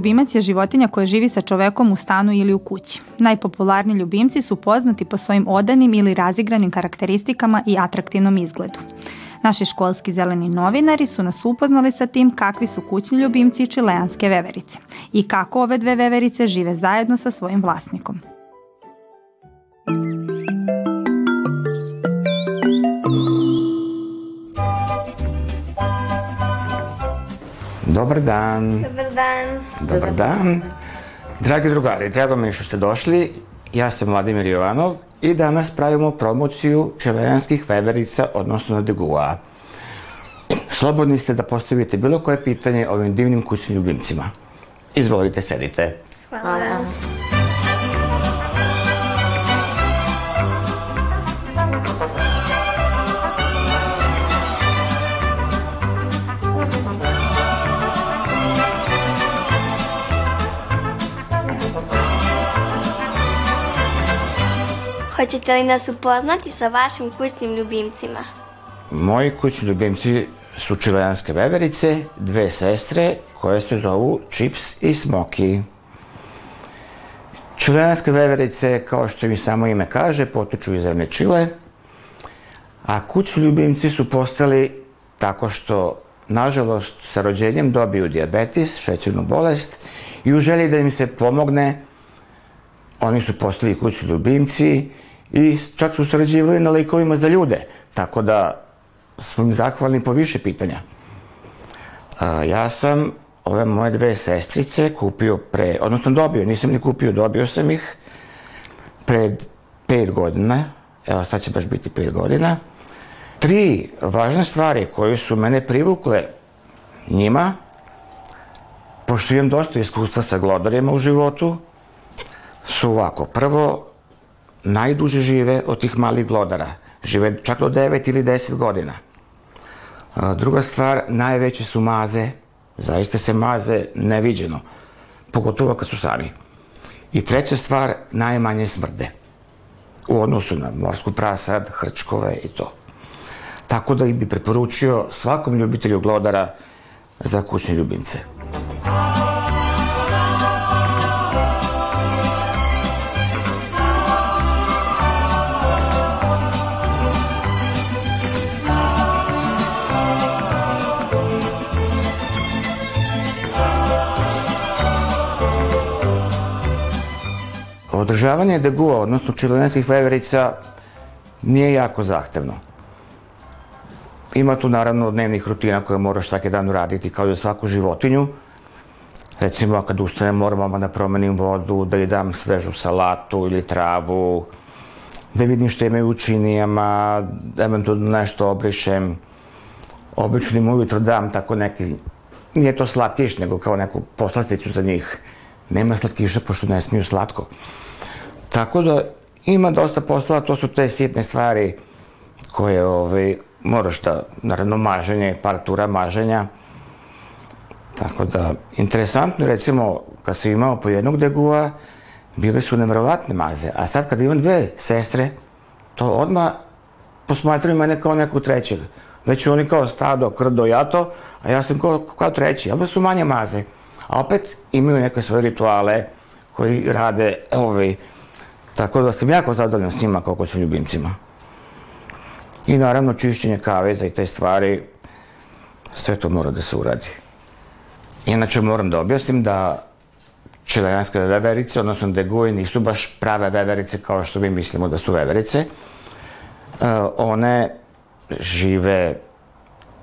Ljubimac je životinja koja živi sa čovekom u stanu ili u kući. Najpopularniji ljubimci su poznati po svojim odanim ili razigranim karakteristikama i atraktivnom izgledu. Naši školski zeleni novinari su nas upoznali sa tim kakvi su kućni ljubimci čileanske veverice i kako ove dve veverice žive zajedno sa svojim vlasnikom. Dobar dan. Dobar dan. Dobar dan. Dragi drugari, drago mi je što ste došli. Ja sam Vladimir Jovanov i danas pravimo promociju čelejanskih veverica, odnosno degua. Slobodni ste da postavite bilo koje pitanje ovim divnim kućnim ljubimcima. Izvolite, sedite. Hvala. Hoćete li nas upoznati sa vašim kućnim ljubimcima? Moji kućni ljubimci su čileanske veverice, dve sestre koje se zovu Chips i Smoky. Čileanske veverice, kao što mi samo ime kaže, potiču iz zemlje Čile, a kućni ljubimci su postali tako što, nažalost, sa rođenjem dobiju diabetes, šećernu bolest i u želji da im se pomogne, oni su postali kućni ljubimci i čak su sarađivali na likovima za ljude, tako da smo im zahvalni po više pitanja. A, ja sam ove moje dve sestrice kupio pre, odnosno dobio, nisam ni kupio, dobio sam ih pred pet godina, evo sad će baš biti pet godina. Tri važne stvari koje su mene privukle njima, pošto imam dosta iskustva sa glodarima u životu, su ovako. Prvo, najduže žive od tih malih glodara. Žive čak do 9 ili 10 godina. Druga stvar, najveće su maze. Zaista se maze neviđeno. Pogotovo kad su sami. I treća stvar, najmanje smrde. U odnosu na morsku prasad, hrčkove i to. Tako da bi preporučio svakom ljubitelju glodara za kućne ljubimce. Održavanje degua, odnosno čilenskih veverica, nije jako zahtevno. Ima tu naravno dnevnih rutina koje moraš svaki dan uraditi kao i za svaku životinju. Recimo, kad ustanem, moram da promenim vodu, da i dam svežu salatu ili travu, da vidim što imaju u činijama, eventualno nešto obrišem. Obično im ujutro dam tako neki, nije to slatkiš, nego kao neku poslasticu za njih. Nema slatkiša, pošto ne smiju slatko. Tako da ima dosta posla, to su te sitne stvari koje ovaj, moraš da, naravno maženje, par tura maženja. Tako da, interesantno recimo, kad sam imao po jednog degua, bile su nevjerovatne maze, a sad kad imam dve sestre, to odmah posmatraju mene kao nekog trećeg. Već oni kao stado, krdo, jato, a ja sam kao, kao treći, ali su manje maze. A opet imaju neke svoje rituale koji rade ovaj, Tako da sam jako zadovoljan s njima kako su ljubimcima. I naravno čišćenje kaveza i te stvari, sve to mora da se uradi. Inače moram da objasnim da čilejanske veverice, odnosno deguji, nisu baš prave veverice kao što mi mislimo da su veverice. Uh, one žive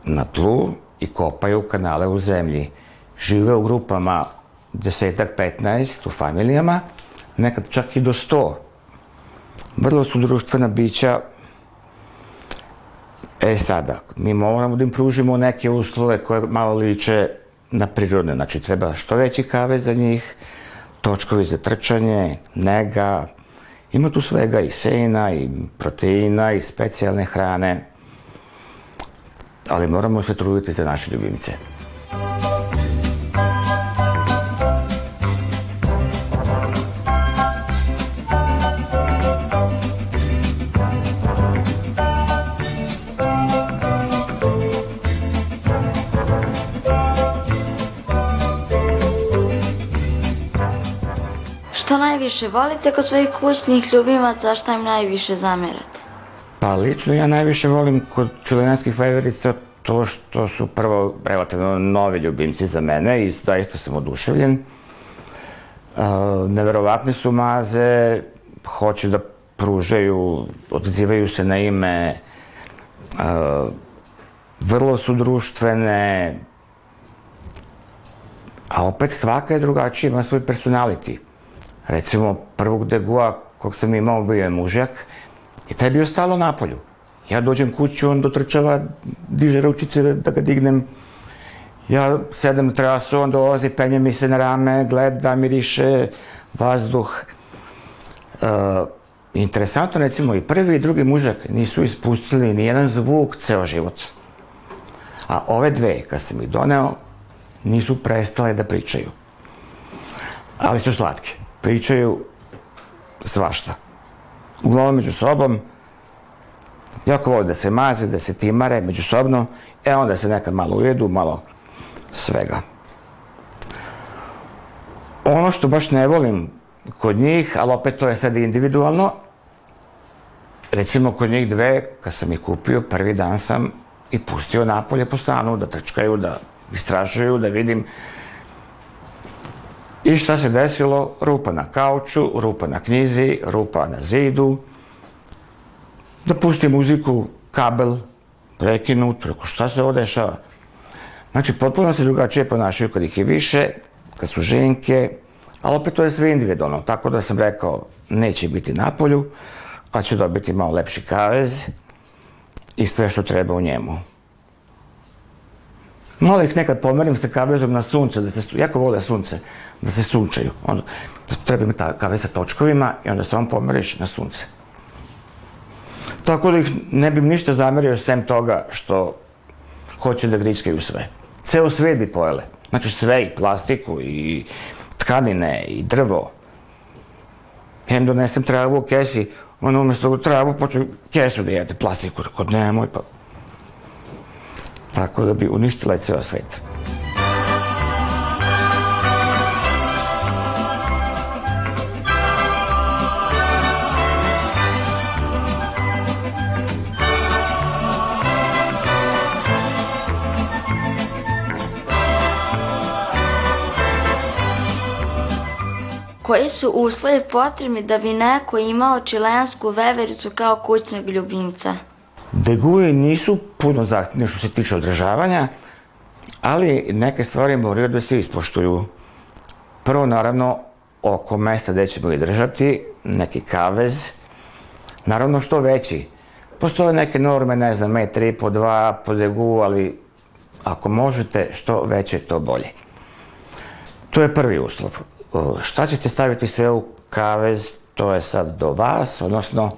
na tlu i kopaju kanale u zemlji. Žive u grupama desetak, 15 u familijama, nekad čak i do 100 vrlo su društvena bića. E sada, mi moramo da im pružimo neke uslove koje malo liče na prirodne. Znači, treba što veći kave za njih, točkovi za trčanje, nega, ima tu svega i sena, i proteina, i specijalne hrane, ali moramo se truditi za naše ljubimce. Najviše volite kod svojih kućnih ljubimaca, šta im najviše zamerate? Pa lično ja najviše volim kod čilenskih veverica to što su prvo relativno novi ljubimci za mene i zaista sam oduševljen. Uh, neverovatne su maze, hoće da pružaju, odzivaju se na ime, uh, vrlo su društvene, a opet svaka je drugačija, ima svoj personality. Recimo, prvog degua kog sam imao bio je mužjak i taj je bio stalo na polju. Ja dođem kuću, on dotrčava, diže ručice da, ga dignem. Ja sedem na terasu, on dolazi, penje mi se na rame, gleda, miriše, vazduh. E, interesantno, recimo, i prvi i drugi mužak nisu ispustili ni jedan zvuk ceo život. A ove dve, kad sam ih doneo, nisu prestale da pričaju. Ali su slatke. Pričaju svašta. Uglavnom među sobom, jako vole da se maze, da se timare međusobno, e onda se nekad malo ujedu, malo svega. Ono što baš ne volim kod njih, ali opet to je sad individualno, recimo kod njih dve, kad sam ih kupio, prvi dan sam i pustio napolje po stanu, da trčkaju, da istražuju, da vidim i šta se desilo, rupa na kauču, rupa na knjizi, rupa na zidu, da pusti muziku, kabel, prekinut, reko šta se ovo dešava. Znači, potpuno se drugačije ponašaju kad ih je više, kad su ženke, ali opet to je sve individualno, tako da sam rekao, neće biti na polju, a će dobiti malo lepši kavez i sve što treba u njemu. Malo ih nekad pomerim sa kavezom na sunce, da se, jako vole sunce, da se sunčaju. Onda, treba mi ta kavez sa točkovima i onda samo pomeriš na sunce. Tako da ih ne bih ništa zamerio sem toga što hoće da gričkaju sve. Ceo svet bi pojele. Znači sve, i plastiku, i tkanine, i drvo. Ja im donesem travu u kesi, ono umjesto travu počne kesu da jede, plastiku. Kod nemoj, pa tako da bi uništila ceo svet. Koji su uslovi potrebni da bi neko imao čilensku vevericu kao kućnog ljubimca? Deguje nisu puno zahtjevne što se tiče održavanja, ali neke stvari moraju da se ispoštuju. Prvo, naravno, oko mesta gde ćemo ih držati, neki kavez, naravno što veći. Postoje neke norme, ne znam, metri po dva po degu, ali ako možete, što veće, to bolje. To je prvi uslov. Šta ćete staviti sve u kavez, to je sad do vas, odnosno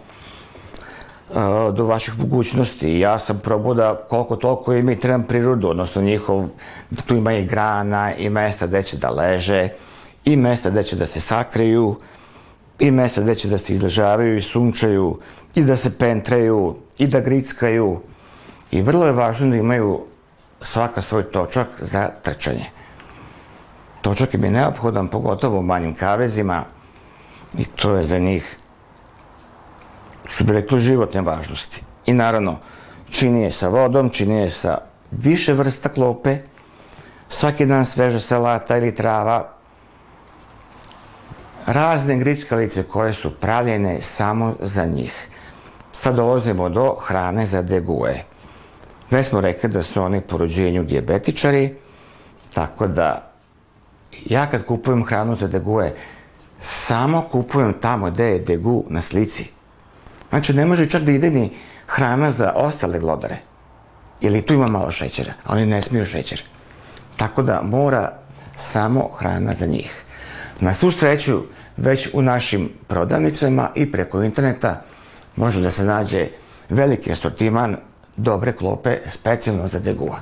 do vaših mogućnosti. Ja sam probao da koliko toliko imitiram prirodu, odnosno njihov, tu ima i grana, i mesta gde će da leže, i mesta gde će da se sakriju, i mesta gde će da se izležavaju i sunčaju, i da se pentreju, i da grickaju. I vrlo je važno da imaju svaka svoj točak za trčanje. Točak je mi neophodan, pogotovo u manjim kavezima, i to je za njih što bi reklo životne važnosti. I naravno, čini je sa vodom, čini je sa više vrsta klope, svaki dan sveža salata ili trava, razne grickalice koje su pravljene samo za njih. Sad dolazimo do hrane za deguje. Već smo rekli da su oni po rođenju dijabetičari, tako da ja kad kupujem hranu za deguje, samo kupujem tamo gde je degu na slici. Znači, ne može čak da ide ni hrana za ostale glodare. Ili tu ima malo šećera, ali ne smiju šećer. Tako da mora samo hrana za njih. Na svu sreću, već u našim prodavnicama i preko interneta može da se nađe veliki asortiman dobre klope specijalno za degua.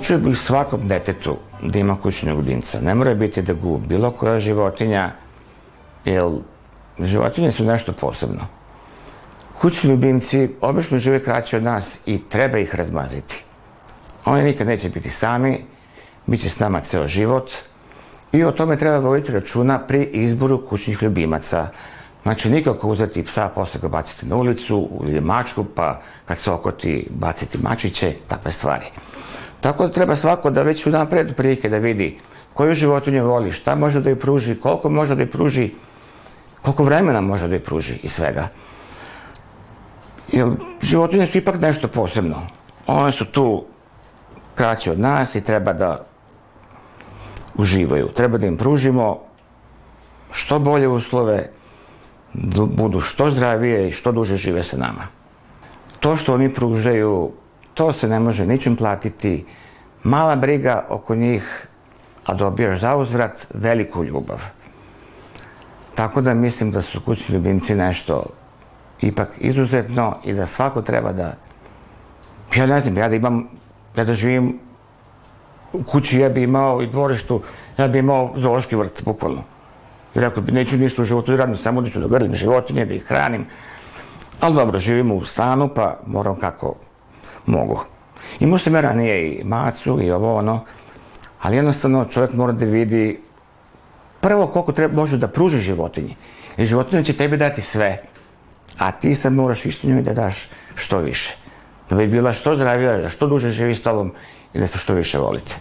Poručio bih svakom detetu da ima kućnog ljubimca. Ne mora biti da gu bilo koja životinja, jer životinje su nešto posebno. Kućni ljubimci obično žive kraće od nas i treba ih razmaziti. Oni nikad neće biti sami, bit će s nama ceo život i o tome treba voditi računa pri izboru kućnih ljubimaca. Znači, nikako uzeti psa, posle ga baciti na ulicu ili mačku, pa kad se okoti baciti mačiće, takve stvari. Tako da treba svako da već unapred prilike da vidi koju životinju voli, šta može da joj pruži, koliko može da joj pruži, koliko vremena može da joj pruži i svega. Jer životinje su ipak nešto posebno. One su tu kraće od nas i treba da uživaju. Treba da im pružimo što bolje uslove, da budu što zdravije i što duže žive sa nama. To što oni pružaju, to se ne može ničim platiti. Mala briga oko njih, a dobijaš za uzvrat veliku ljubav. Tako da mislim da su kućni ljubimci nešto ipak izuzetno i da svako treba da... Ja ne znam, ja da imam, ja da živim u kući, ja bi imao i dvorištu, ja bi imao zoološki vrt, bukvalno. I rekao bi, neću ništa u životu da radim, samo da ću da grlim životinje, da ih hranim. Ali dobro, živimo u stanu, pa moram kako mogu. Imao sam ja ranije i macu i ovo ono, ali jednostavno čovjek mora da vidi prvo koliko treba, može da pruži životinji. I životinja će tebi dati sve, a ti sad moraš isto njoj da daš što više. Da bi bila što zdravija, da što duže živi s tobom i da se što više volite.